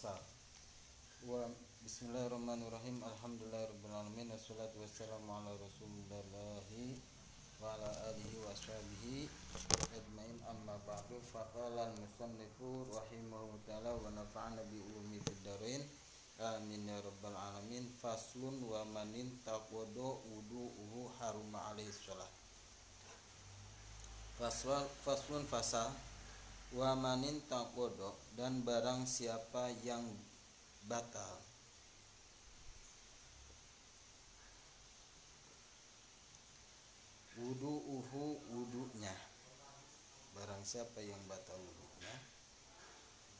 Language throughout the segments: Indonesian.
wa bismillahirrahmanirrahim. Alhamdulillahirrahmanirrahim. Wassalatu wassalamu ala rasulillahi wa ala alihi wa ashabihi ajmain. Amma ba'du. Faqala al-musannifu rahimahu ta'ala wa nafa'ana bi ulumi fid darain amin ya rabbal alamin. Faslun wa manin taqwado wudu'uhu haruma alaihi salat faslun fasal wa manin taqwado dan barang siapa yang batal. Wudu uhu wudunya. Barang siapa yang batal wudunya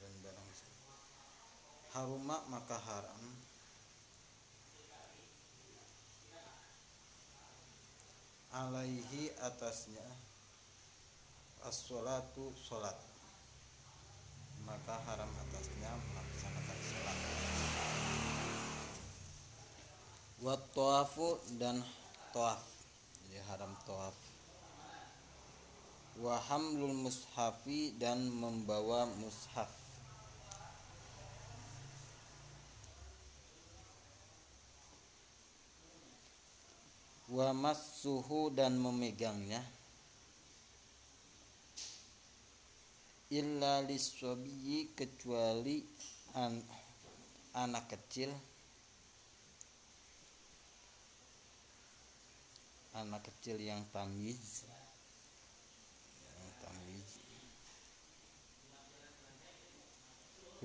dan barang siapa. Haruma maka haram. Alaihi atasnya as-salatu salat maka haram atasnya melaksanakan sholat wa tawafu dan tawaf jadi haram tawaf wa hamlul mushafi dan membawa mushaf. Wa massuhu dan memegangnya illa liswabiyi kecuali an, anak kecil. Anak kecil yang tamiz. Yang tamiz.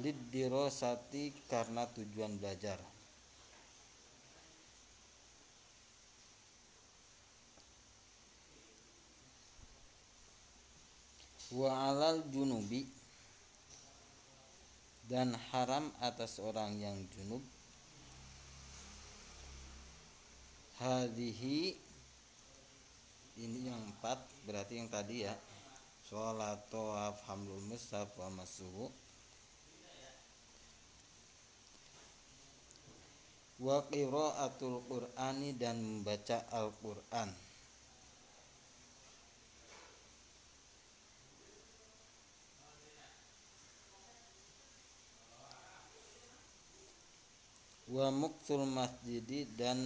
Lid dirosati karena tujuan belajar wa alal junubi dan haram atas orang yang junub. Hadhihi ini yang empat berarti yang tadi ya. Sholat tawaf hamlul musaf wa masuhu. Wa qiraatul qur'ani dan membaca al-qur'an wa muktul masjidi dan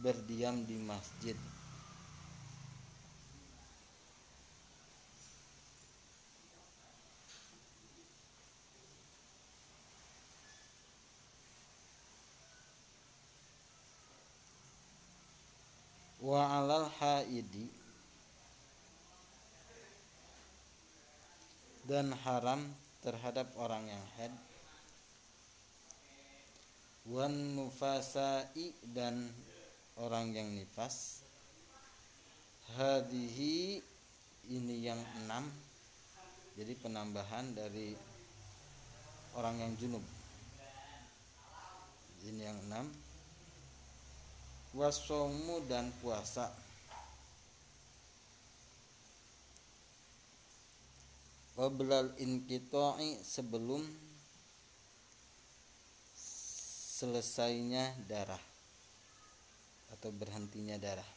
berdiam di masjid. Wa alal haidi dan haram terhadap orang yang haid wan nufasai dan orang yang nifas. Hadihi ini yang enam. Jadi penambahan dari orang yang junub. Ini yang enam. Wasomu dan puasa. Qoblal inkito'i sebelum selesainya darah atau berhentinya darah.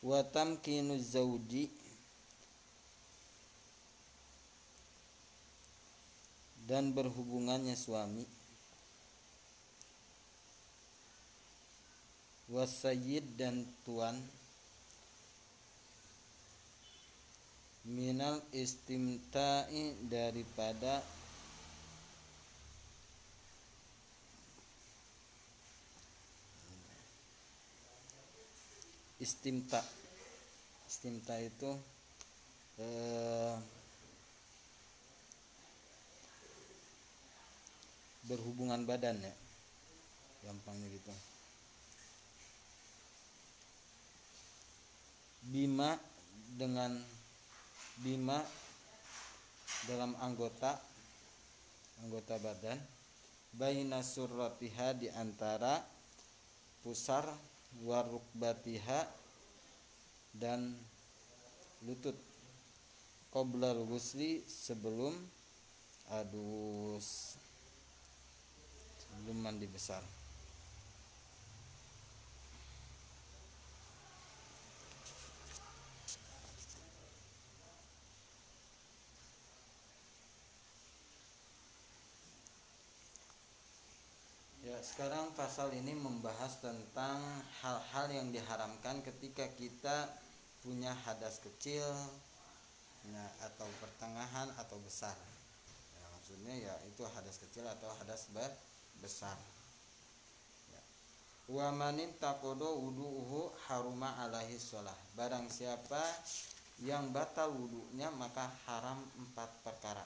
Watam kinu zauji dan berhubungannya suami wasayid dan tuan minal istimta'i daripada istimta. Istimta itu eh, berhubungan badan ya gampangnya gitu. Bima dengan bima dalam anggota anggota badan baina surratiha di antara pusar warukbatiha dan lutut qoblal gusli sebelum adus sebelum mandi besar Ya, sekarang pasal ini membahas tentang hal-hal yang diharamkan ketika kita punya hadas kecil ya, atau pertengahan atau besar. Ya, maksudnya ya itu hadas kecil atau hadas be- besar. Ya. Wa manin takodo wudu'uhu haruma alaihi sholah. Barang siapa yang batal wudunya maka haram empat perkara.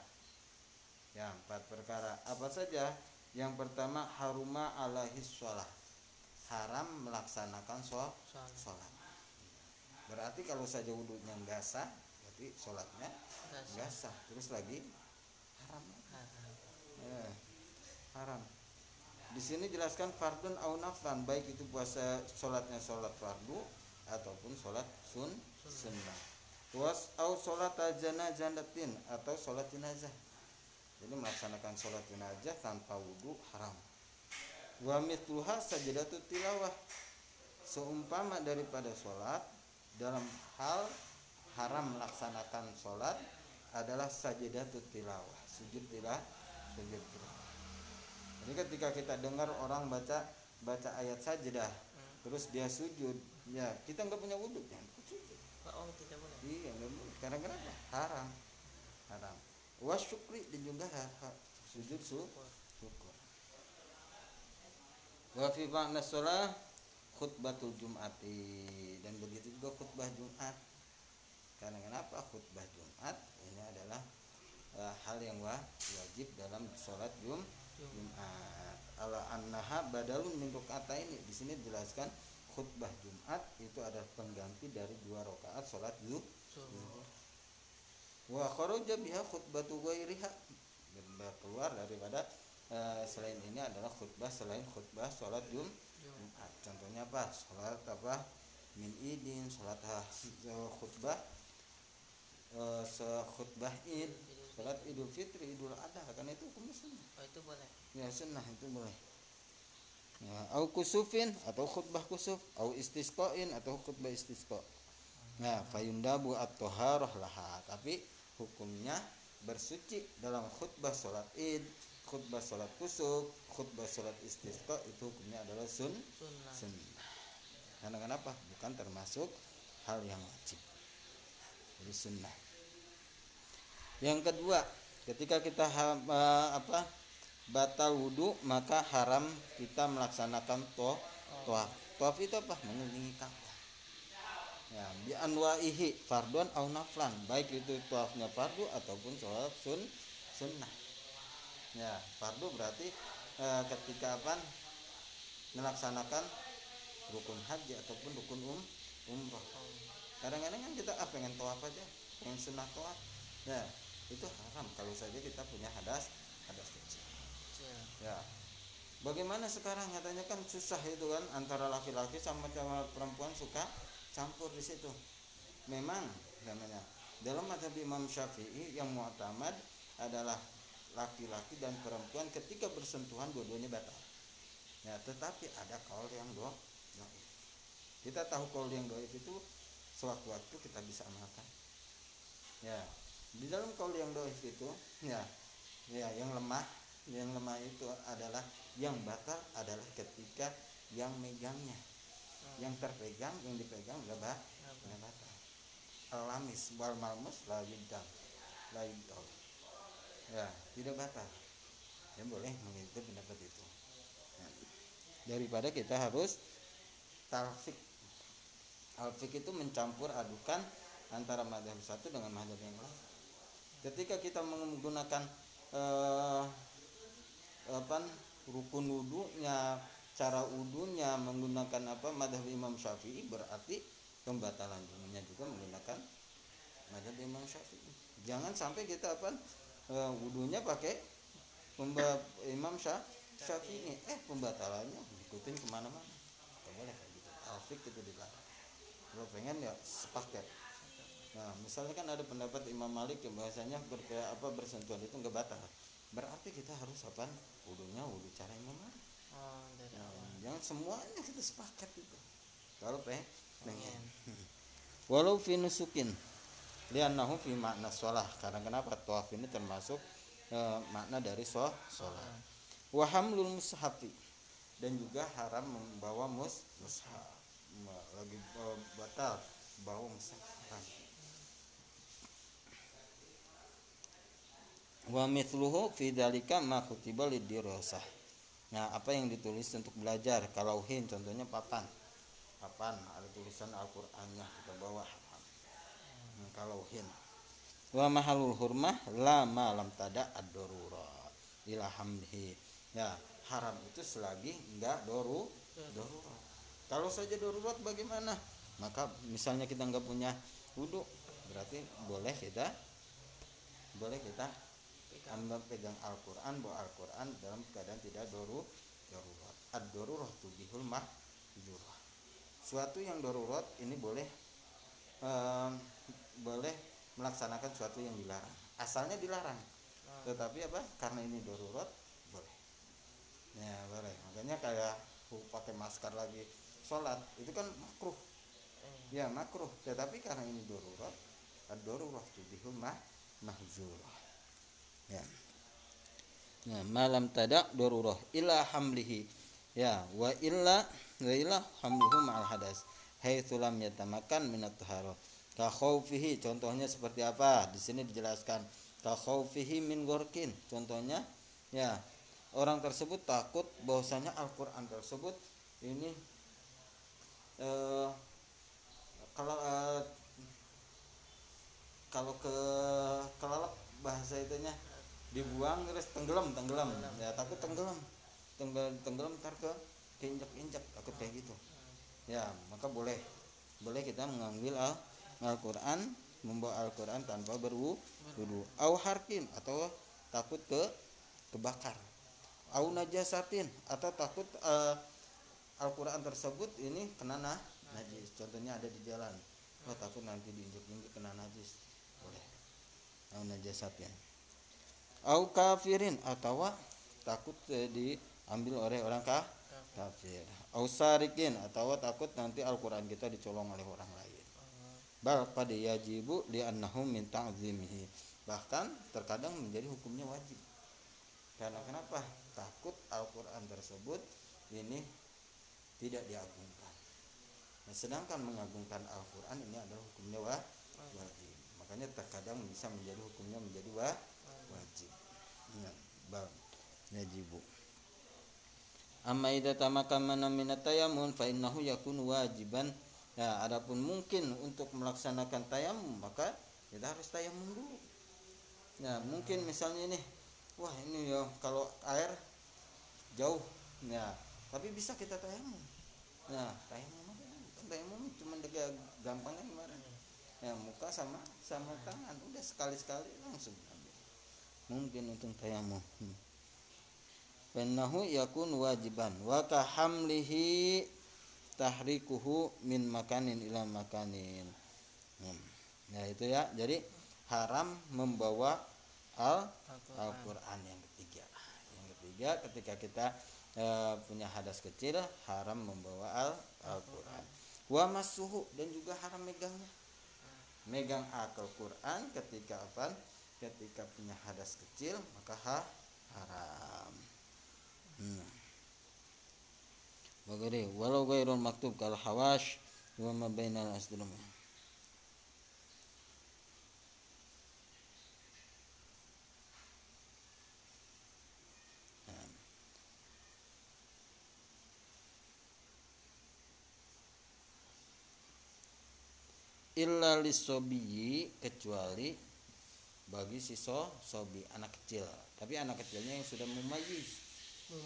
Ya, empat perkara. Apa saja? Yang pertama haruma alaihi sholah. Haram melaksanakan shol- Sholat. sholat. Berarti kalau saja wudhunya nggak sah, berarti sholatnya Nggak sah. Terus lagi haram. Haram. Ya, haram. Di sini jelaskan fardun au naflan, baik itu puasa sholatnya sholat fardu ataupun sholat sun sunnah. Was au sholat janazatin atau sholat jenazah. Jadi melaksanakan sholat jenazah tanpa wudhu haram. Wa mithluha sajadatut tilawah. Seumpama daripada sholat dalam hal haram melaksanakan sholat adalah sajadatut tilawah sujud tilah sujud tilawah. Jadi ketika kita dengar orang baca baca ayat sajadah terus dia sujud ya kita nggak punya wudhu jangan sujud Oh, tidak boleh. iya nggak boleh karena kenapa haram haram wasyukri dan juga sujud su syukur. Wa fi makna sholah khutbatul jum'ati. Dan begitu juga khutbah jumat. Karena kenapa khutbah jumat? Ini adalah eh, hal yang wa- wajib dalam sholat jum jumat. Ala annaha badalun min ini di sini dijelaskan khutbah jumat itu adalah pengganti dari dua rakaat sholat jum Suruh. Wa kharaja biha khutbatu ghairiha keluar daripada eh, selain ini adalah khutbah selain khutbah sholat jum Jumat. Contohnya apa? Sholat apa? Min idin, sholat eh, khutbah eh, se- khutbah id, sholat idul fitri, idul adha, karena itu hukumnya sunnah. Oh, itu boleh. Ya sunnah itu boleh. Ya, au kusufin atau khutbah kusuf, au istisqain atau khutbah istisqa. Nah, fayundabu at-taharah laha. Tapi hukumnya bersuci dalam khutbah sholat id, khutbah sholat kusuf, khutbah sholat istisqa itu hukumnya adalah sun Sunnah. sunnah. Karena kenapa? Bukan termasuk hal yang wajib. Jadi sunnah. Yang kedua, ketika kita ha- apa batal wudhu maka haram kita melaksanakan to toaf. Toaf itu apa? Mengelilingi Ka'bah. Ya, bi anwaihi fardun au naflan, baik itu toafnya fardu ataupun sholat sun sunnah. Ya, fardu berarti eh, ketika apa? melaksanakan rukun haji ataupun rukun um umroh. Kadang-kadang kan kita ah pengen toaf aja, pengen sunnah toaf. Ya, itu haram kalau saja kita punya hadas hadas kecil. Kecil. Ya. Bagaimana sekarang katanya kan susah itu kan antara laki-laki sama sama perempuan suka campur di situ. Memang namanya dalam mazhab Imam Syafi'i yang mu'tamad adalah laki-laki dan perempuan ketika bersentuhan dua-duanya batal. Ya, tetapi ada kaul yang do doif. Kita tahu kaul yang doif itu sewaktu-waktu kita bisa amalkan. Ya, di dalam kaul yang doif itu, ya, ya yang lemah, yang lemah itu adalah yang batal adalah ketika yang megangnya. Yang terpegang, yang dipegang nggak ba- Apa? nggak batal. Alamis wal malmus la yudam, la yudam. Ya, tidak batal. Ya boleh mengikuti pendapat itu. Ya. Daripada kita harus talfik. Talfik itu mencampur adukan antara madhab satu dengan madhab yang lain. Ketika kita menggunakan eh, apa rukun wudhunya, cara wudhunya menggunakan apa madhab Imam Syafi'i berarti pembatalan wudhunya juga menggunakan madhab Imam Syafi'i. Jangan sampai kita apa eh, wudhunya pakai pemba- Imam Sya- Syafi'i, eh pembatalannya ikutin ke mana-mana. Gak boleh kayak gitu. Alfik itu dilarang. Kalau pengen ya sepaket. Nah, misalnya kan ada pendapat Imam Malik yang bahasanya berke, apa bersentuhan itu nggak batal. Berarti kita harus apa? Wudhunya wudhu cara Imam Malik. Jangan semuanya kita sepakat itu. Kalau pengen, pengen. Walau fi nusukin liannahu fi makna sholah. Karena kenapa? Tawaf ini termasuk eh, makna dari shoh sholat wa hamlul mushafi dan juga haram membawa mus mushaf. Lagi eh, batal bawa mushaf haram. wa mithluhu fi dzalika ma kutiba lidirasah nah apa yang ditulis untuk belajar? Kalau hin contohnya papan. Papan ada tulisan Al-Qur'annya kita bawa. Hmm, kalau hin. Wa mahalul hurmah la ma lam tada ad-darurat ila hamdihi. Ya haram itu selagi enggak doru darurat kalau saja darurat bagaimana? Maka misalnya kita nggak punya wudhu berarti boleh kita boleh kita anda pegang Al-Quran bawa Al-Quran dalam keadaan tidak doru darurat. Ad darurat tubihul mahzurah suatu yang darurat ini boleh em, boleh melaksanakan suatu yang dilarang. Asalnya dilarang. Ah. tetapi apa? Karena ini darurat boleh. Ya boleh. Makanya kayak pakai masker lagi. Sholat itu kan makruh. Eh, ya makruh. Tetapi karena ini darurat ad darurat tubihul mah mahzurah ya. Nah, malam tada darurah ila hamlihi. Ya wa illa wa illa hamluhu ma'al hadas. Haitsu lam yatamakan minat taharah ka khaufihi contohnya seperti apa? Di sini dijelaskan. Ka khaufihi min gorkin contohnya. Ya orang tersebut takut bahwasanya Al-Qur'an tersebut ini eh, kalau eh, kalau ke kelelep bahasa itunya dibuang terus tenggelam tenggelam. Ya takut tenggelam. Tenggelam tenggelam ntar ke keinjak injak takut kayak gitu. Ya maka boleh. Boleh kita mengambil al Al-Quran membawa Al-Quran tanpa berwudu au harkin atau takut ke kebakar. Au najasatin atau takut eh, Al-Quran tersebut ini kena nah, najis. Contohnya ada di jalan. Oh takut nanti diinjak-injak kena najis. Boleh. Au najasatin au kafirin atau takut diambil oleh orang kah? kafir. Au sarikin atau takut nanti Al-Quran kita dicolong oleh orang lain. Bal pada yajibu li annahum min ta'zimihi. Bahkan terkadang menjadi hukumnya wajib. Karena kenapa? Takut Al-Quran tersebut ini tidak diagungkan. Nah, sedangkan mengagungkan Al-Quran ini adalah hukumnya wa- wajib. Makanya terkadang bisa menjadi hukumnya menjadi wa- wajib. Ya, bal yajibu amma idza tamakkana min at-tayammum fa innahu yakunu wajiban. Ya adapun mungkin untuk melaksanakan tayamum maka kita harus tayamum dulu. Ya mungkin misalnya ini wah ini ya kalau air jauh ya tapi bisa kita tayamum nah tayamum aja dulu. Kan tayamum cuma dega gampangnya gimana ya muka sama sama tangan udah sekali sekali langsung. Mungkin untuk tayamum hmm. Fanahu yakun wajiban wa kahamlihi tahrikuhu min makanin ila makanin. Hmm. Ya itu ya. Jadi haram membawa al Al-Quran. Yang ketiga. Yang ketiga ketika kita eh, punya hadas kecil haram membawa al Al-Qur'an. Wa masuhu dan juga haram megangnya. Megang Al-Qur'an ketika apa? Ketika punya hadas kecil maka ha, haram. Hmm. Bagari walau gairul maktub kal hawash wa ma bainal asdrum. Illa lisobiyi kecuali bagi si so, sobi anak kecil. Tapi anak kecilnya yang sudah mumayyiz.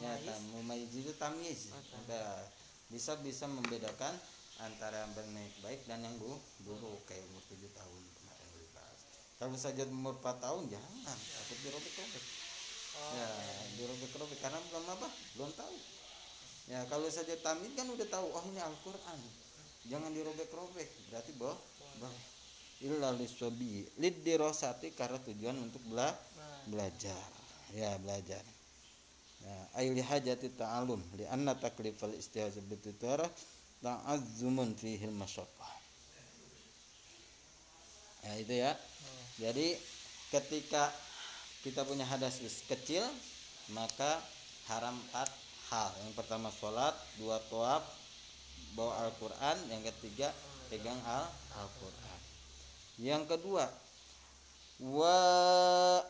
Ya Mumayyiz. mumayyiz itu tamyiz. Oh, bisa bisa membedakan antara yang baik baik dan yang bu buruk kayak umur tujuh tahun kemarin dibahas. Kalau saja umur 4 tahun jangan. Takut dirobek-robek. Oh, ya dirobek-robek. Karena belum apa? Belum tahu. Ya kalau saja tamyiz kan udah tahu oh ini Al-Quran. Jangan dirobek-robek. Berarti boh boh illa lisobi lid dirosati karena tujuan untuk bela belajar. ya belajar. Ya ayli hajati ta'alum. Li anna taklifal istihaz bitutara ta'azzumun fihi masyaqqah ya itu ya. Jadi ketika kita punya hadas kecil maka haram empat hal. Yang pertama sholat dua toab bawa Al-Quran. Yang ketiga pegang al Al-Quran yang kedua wa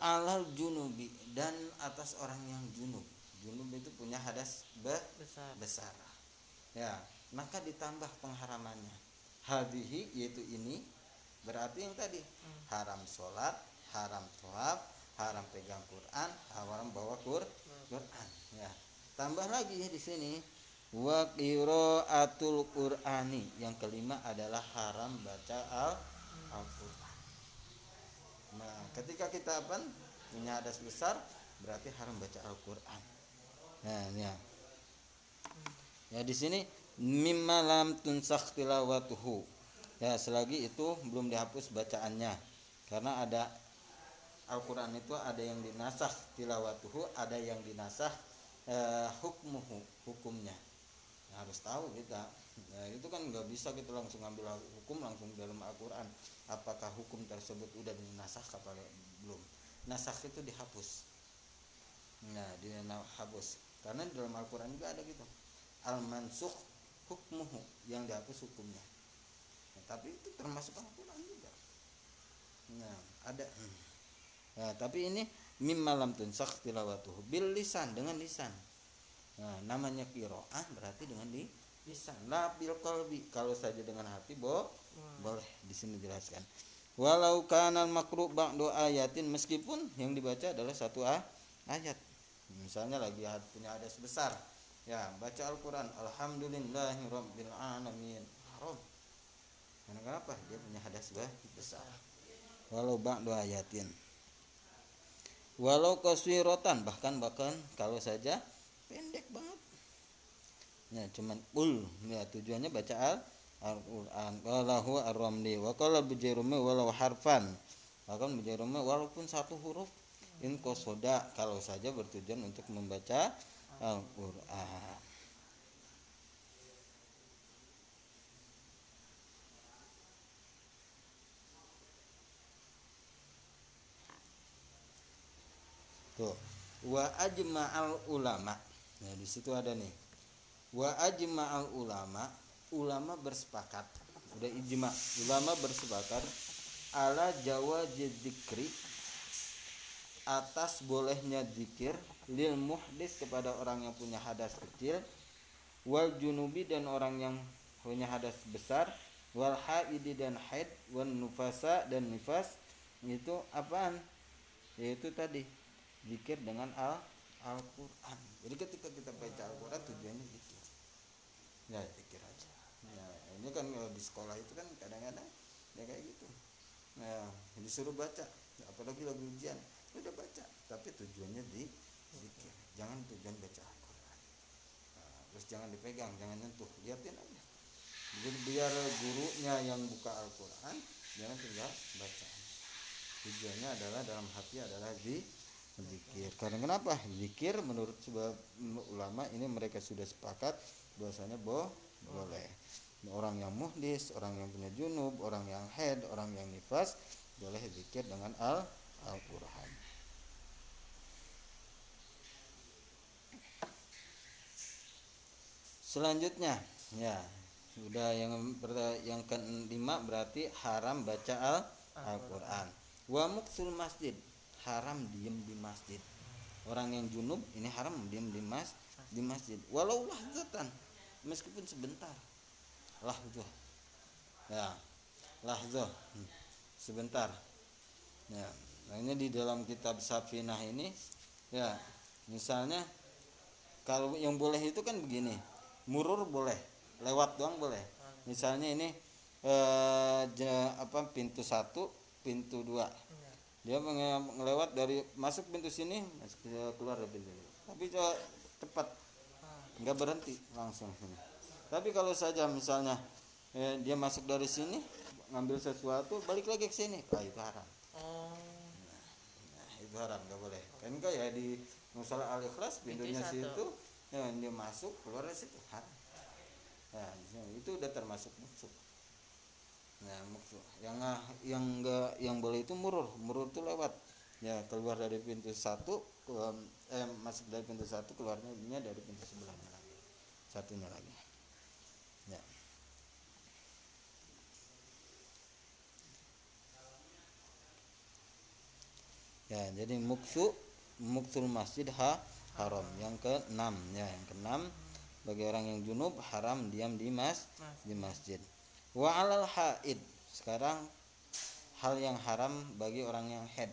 alal junubi dan atas orang yang junub. Junub itu punya hadas be Besar. besar. Ya maka ditambah pengharamannya. Hadihi yaitu ini berarti yang tadi. Haram sholat haram toab haram pegang Quran haram bawa Qur Quran. Ya tambah lagi ya di sini wa qiraatul qur'ani. Yang kelima adalah haram baca al Al-Qur'an nah ketika kita apa? Punya hadas besar berarti haram baca Al-Qur'an. Nah ya. Ya di sini mimma lam tunsakh tilawatuhu. Ya selagi itu belum dihapus bacaannya. Karena ada Al-Quran itu ada yang dinasah tilawatuhu ada yang dinasah eh, hukmuhu hukumnya. Ya, harus tahu kita. Ya, itu kan nggak bisa kita langsung ambil hukum langsung dalam Al-Quran. Apakah hukum tersebut udah dinasah apa belum? Nasah itu dihapus. Nah dihapus karena dalam Al-Quran juga ada gitu. Al-mansukh hukmuhu yang dihapus hukumnya. Nah, tapi itu termasuk Al-Quran juga. Nah ada. Nah, tapi ini mim malam tunsakh tilawatuhu. Bil lisan dengan lisan. Nah, namanya qiraah berarti dengan di lisan. Bil qalbi kalau saja dengan hati bo boleh di sini jelaskan. Walau kana makruh ba'du ayatin meskipun yang dibaca adalah satu a- ayat. Misalnya lagi punya hadas besar. Ya, baca Al-Qur'an alhamdulillahirabbil alamin. Haram. Karena kenapa? Dia punya hadas be- besar. Walau ba'du ayatin walau kaswirotan bahkan bahkan kalau saja pendek banget ya cuman ul ya tujuannya baca al Al-Quran walahu ar-ramli wa bujairume walau harfan bahkan bujairume walaupun satu huruf in kosoda kalau saja bertujuan untuk membaca Al-Quran Tuh. Wa ajma'al ulama. Nah, di situ ada nih. Wa ajma'al ulama, ulama bersepakat. Udah ijma. Ulama bersepakat ala jawa dzikri atas bolehnya zikir lil muhdis kepada orang yang punya hadas kecil wal junubi dan orang yang punya hadas besar wal haidi dan haid wan nufasa dan nifas itu apaan yaitu tadi zikir dengan al Al-Quran. Jadi ketika kita baca Al-Quran tujuannya zikir ya zikir aja. Ya ini kan kalau di sekolah itu kan kadang-kadang ya kayak gitu. Nah disuruh baca. Apalagi lagi ujian. Udah baca tapi tujuannya di zikir. Jangan tujuan baca Al-Quran. Nah, terus jangan dipegang jangan nyentuh. Liatin aja. Jadi biar gurunya yang buka Al-Quran jangan tinggal baca. Tujuannya adalah dalam hati adalah di zikir. Karena kenapa? Zikir menurut sebab ulama ini mereka sudah sepakat bahwasanya boh boleh. Orang yang muhdis orang yang punya junub orang yang head orang yang nifas boleh zikir dengan al Al-Quran. Selanjutnya ya udah yang yang kelima berarti haram baca al Al-Quran. Wa muksul masjid haram diem di masjid. Orang yang junub ini haram diem di mas di masjid. Walau lahzatan meskipun sebentar. Lahzah. Ya lahzah. Hmm, sebentar. Ya nah ini di dalam kitab Safinah ini ya misalnya kalau yang boleh itu kan begini murur boleh lewat doang boleh. Misalnya ini eh, apa pintu satu pintu dua dia ngelewat dari masuk pintu sini masuk ke- keluar dari pintu tapi coba cepat. Nggak berhenti langsung sini. Tapi kalau saja misalnya eh, dia masuk dari sini ngambil sesuatu balik lagi ke sini. Ah itu haram. Oh, nah, itu haram nggak boleh. Kan enggak ya di musola al ikhlas pintunya satu. situ ya, dia masuk keluar dari situ haram. Nah itu udah termasuk musuh nah yang yang enggak yang boleh itu murur. Murur itu lewat. Ya keluar dari pintu satu ke- eh masuk dari pintu satu keluarnya dari pintu sebelahnya lagi? Satunya lagi. Ya. Ya jadi muksu muksul masjid ha haram. Yang keenam ya yang keenam bagi orang yang junub haram diam di Mas. di masjid wa alal haid. Sekarang hal yang haram bagi orang yang head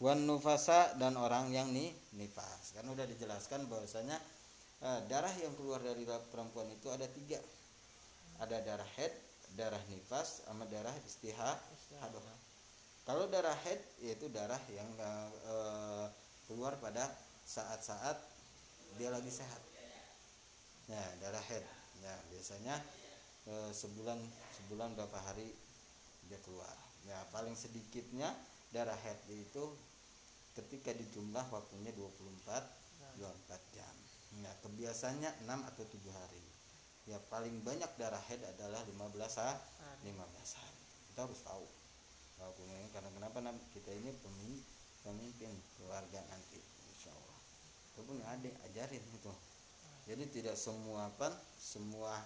wan nufasa dan orang yang ni nifas. Kan udah dijelaskan bahwasanya eh, darah yang keluar dari perempuan itu ada tiga. Ada darah head darah nifas sama darah istihadah kalau darah head yaitu darah yang eh, keluar pada saat-saat dia lagi sehat. Ya darah head ya biasanya eh, sebulan sebulan berapa hari dia keluar. Ya paling sedikitnya darah head itu ketika dijumlah waktunya 24 24 jam. Nah kebiasaannya 6 atau 7 hari. Ya paling banyak darah head adalah 15 ha- 15 hari. Kita harus tahu hukumnya karena kenapa? Kita ini pemimpin, pemimpin keluarga nanti insya Allah. Yang adik ajarin itu. Jadi tidak semua apa semua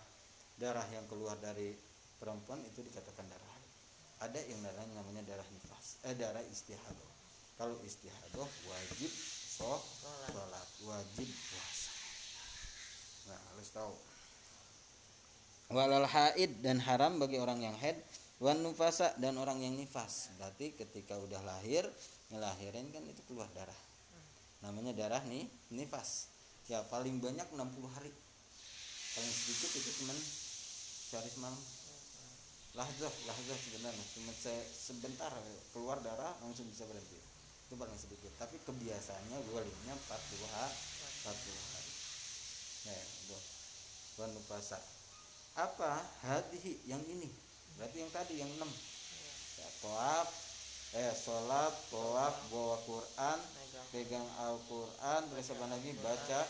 darah yang keluar dari perempuan itu dikatakan darah. Haid. ada yang darah namanya darah nifas eh darah istihadah. Kalau istihadah wajib sholat. Wajib puasa. Nah harus tahu. Walal haid dan haram bagi orang yang haid. Wan nufasa dan orang yang nifas. Berarti ketika udah lahir ngelahirin kan itu keluar darah. Namanya darah nih nifas. Ya paling banyak 60 hari. Paling sedikit itu cuman sehari semalam lahzah lahzah sebenarnya. Cuma se- sebentar keluar darah langsung bisa berhenti. Itu paling sedikit. Tapi kebiasaannya walidnya 40 hari. 40 hari. Ya itu wan nufasa apa? Hadihi yang ini. Berarti yang tadi yang enam. Ya, toaf eh sholat toaf bawa Quran pegang Al-Quran. Terus apa lagi? Baca.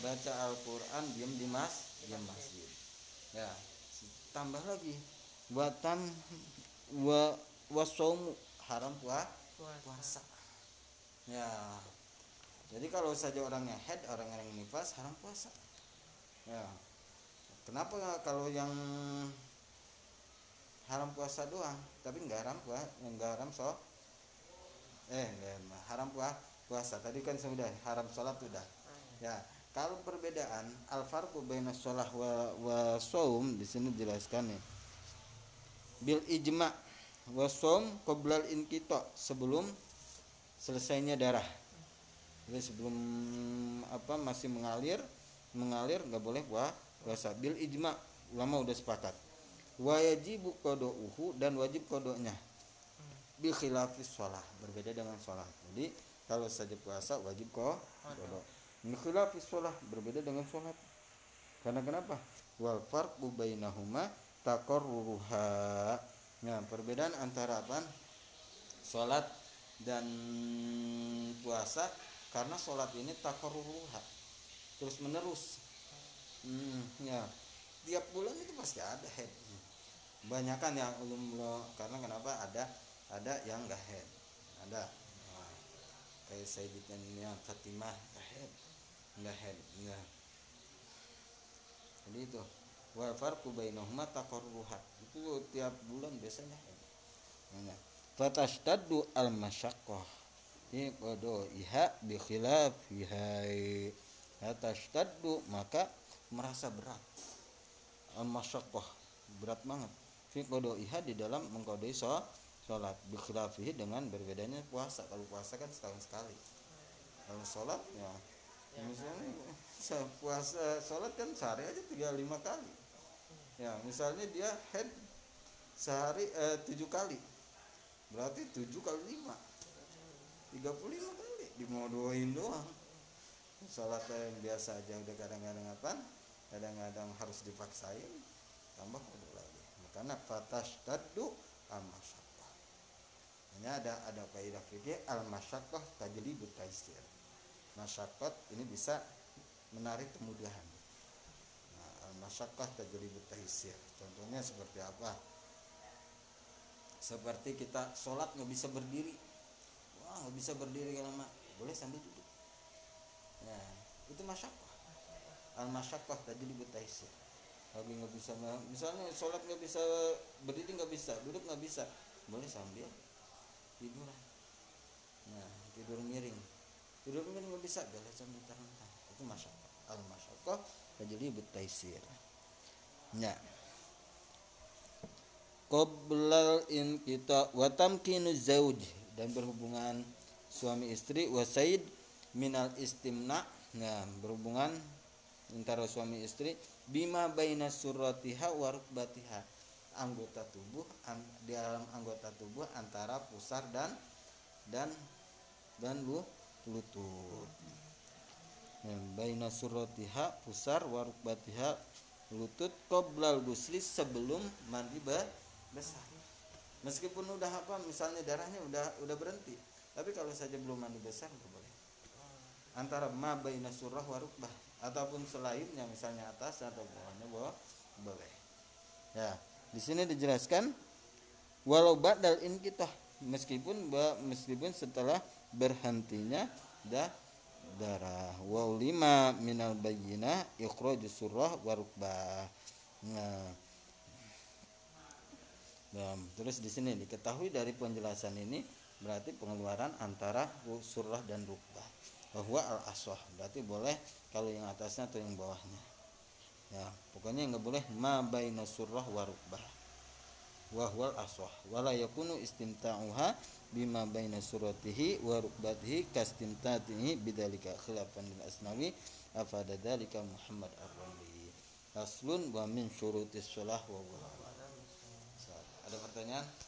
Baca Al-Quran diam di mas diam masjid ya. Tambah lagi. Buatan wa wasomu haram puah Puasa. puasa. Ya. Jadi kalau saja orangnya head orang yang nifas haram puasa. Ya. Kenapa kalau yang haram puasa doang tapi nggak haram puasa nggak haram so eh haram puah puasa. Tadi kan sudah haram sholat sudah. Ya kalau perbedaan al farqu baina sholah wa, wa saum di sini dijelaskan nih bil ijma wa saum qoblal inkito sebelum selesainya darah. Jadi sebelum apa masih mengalir mengalir nggak boleh puasa. Bil ijma ulama udah sepakat. Wajibu kodouhu dan wajib kodonya bil khilafis sholat berbeda dengan sholat jadi kalau saja puasa wajib kok bil khilafis sholat berbeda dengan sholat. Karena kenapa? Wal farqu bainahuma taqarruruha. Nah perbedaan antara apa? Sholat dan puasa karena sholat ini taqarruruha. Terus menerus hmm, ya. Tiap bulan itu pasti ada head. Banyakan yang belum karena kenapa? Ada ada yang nggak head. Ada. Nah, kayak Sayyidatnya Fatimah head head ya jadi itu wal farqu bainahuma taqarruhat itu tiap bulan biasanya head nah, fatashtaddu al masyaqqah. Ini kodo iha bi khilafiha. Fatashtaddu maka merasa berat. Al masyaqqah berat banget. Fi iha di dalam mengkodoi so sholat. Bikhilafihi dengan berbedanya puasa. Kalau puasa kan setahun sekali. Kalau sholat ya misalnya se- puasa sholat kan sehari aja tiga lima kali. Ya misalnya dia head sehari eh, tujuh kali. Berarti tujuh kali lima. tiga puluh lima kali. Dimodoin doang. Sholat yang biasa aja udah kadang-kadang apa? Kadang-kadang harus dipaksain tambah kudu lagi. Makanya fatas tadu al hanya ada ada kaidah fikih al masyaqqah tajlibut taisir masyaqqat ini bisa menarik kemudahan. Nah, al masyaqqah tajlibut taisir contohnya seperti apa? Seperti kita sholat nggak bisa berdiri. Nggak bisa berdiri lama boleh sambil duduk. Ya itu masyakoh al masyakoh tadi disebut taisir lagi nggak bisa misalnya sholat nggak bisa berdiri nggak bisa duduk nggak bisa boleh sambil tiduran. Nah tidur miring. tidur bisa sambil terlentang itu masyakoh al masyakoh jadi taisir ya qoblal in kita watamkinu zauj dan berhubungan suami istri wasaid minal istimna nah berhubungan antara suami istri bima baina suratiha wa rukbatiha. Anggota tubuh an, di dalam anggota tubuh antara pusar dan dan dan lu, lutut. Nah, baina suratiha pusar wa rukbatiha lutut qoblal gusli sebelum mandi besar. Meskipun udah apa misalnya darahnya udah udah berhenti tapi kalau saja belum mandi besar nggak boleh. Antara ma baina surah wa rukbah ataupun selainnya misalnya atas atau bawahnya bawah boleh. Ya di sini dijelaskan walau badal in kita meskipun meskipun setelah berhentinya dah darah wa lima minal bayyina ikhrajus surah wa rukbah nah Nah, terus di sini diketahui dari penjelasan ini berarti pengeluaran antara surah dan rukbah. Bahwa al aswah berarti boleh kalau yang atasnya atau yang bawahnya. Ya, pokoknya nggak boleh ma baina surah wa rukbah. Aswah wala yakunu istimta'uha bima baina suratihi wa rukbatihi kastimtatihi bidzalika khilafan lil asnawi afada dzalika Muhammad ar-Ramli. Aslun wa min syurutis shalah wa Ada pertanyaan?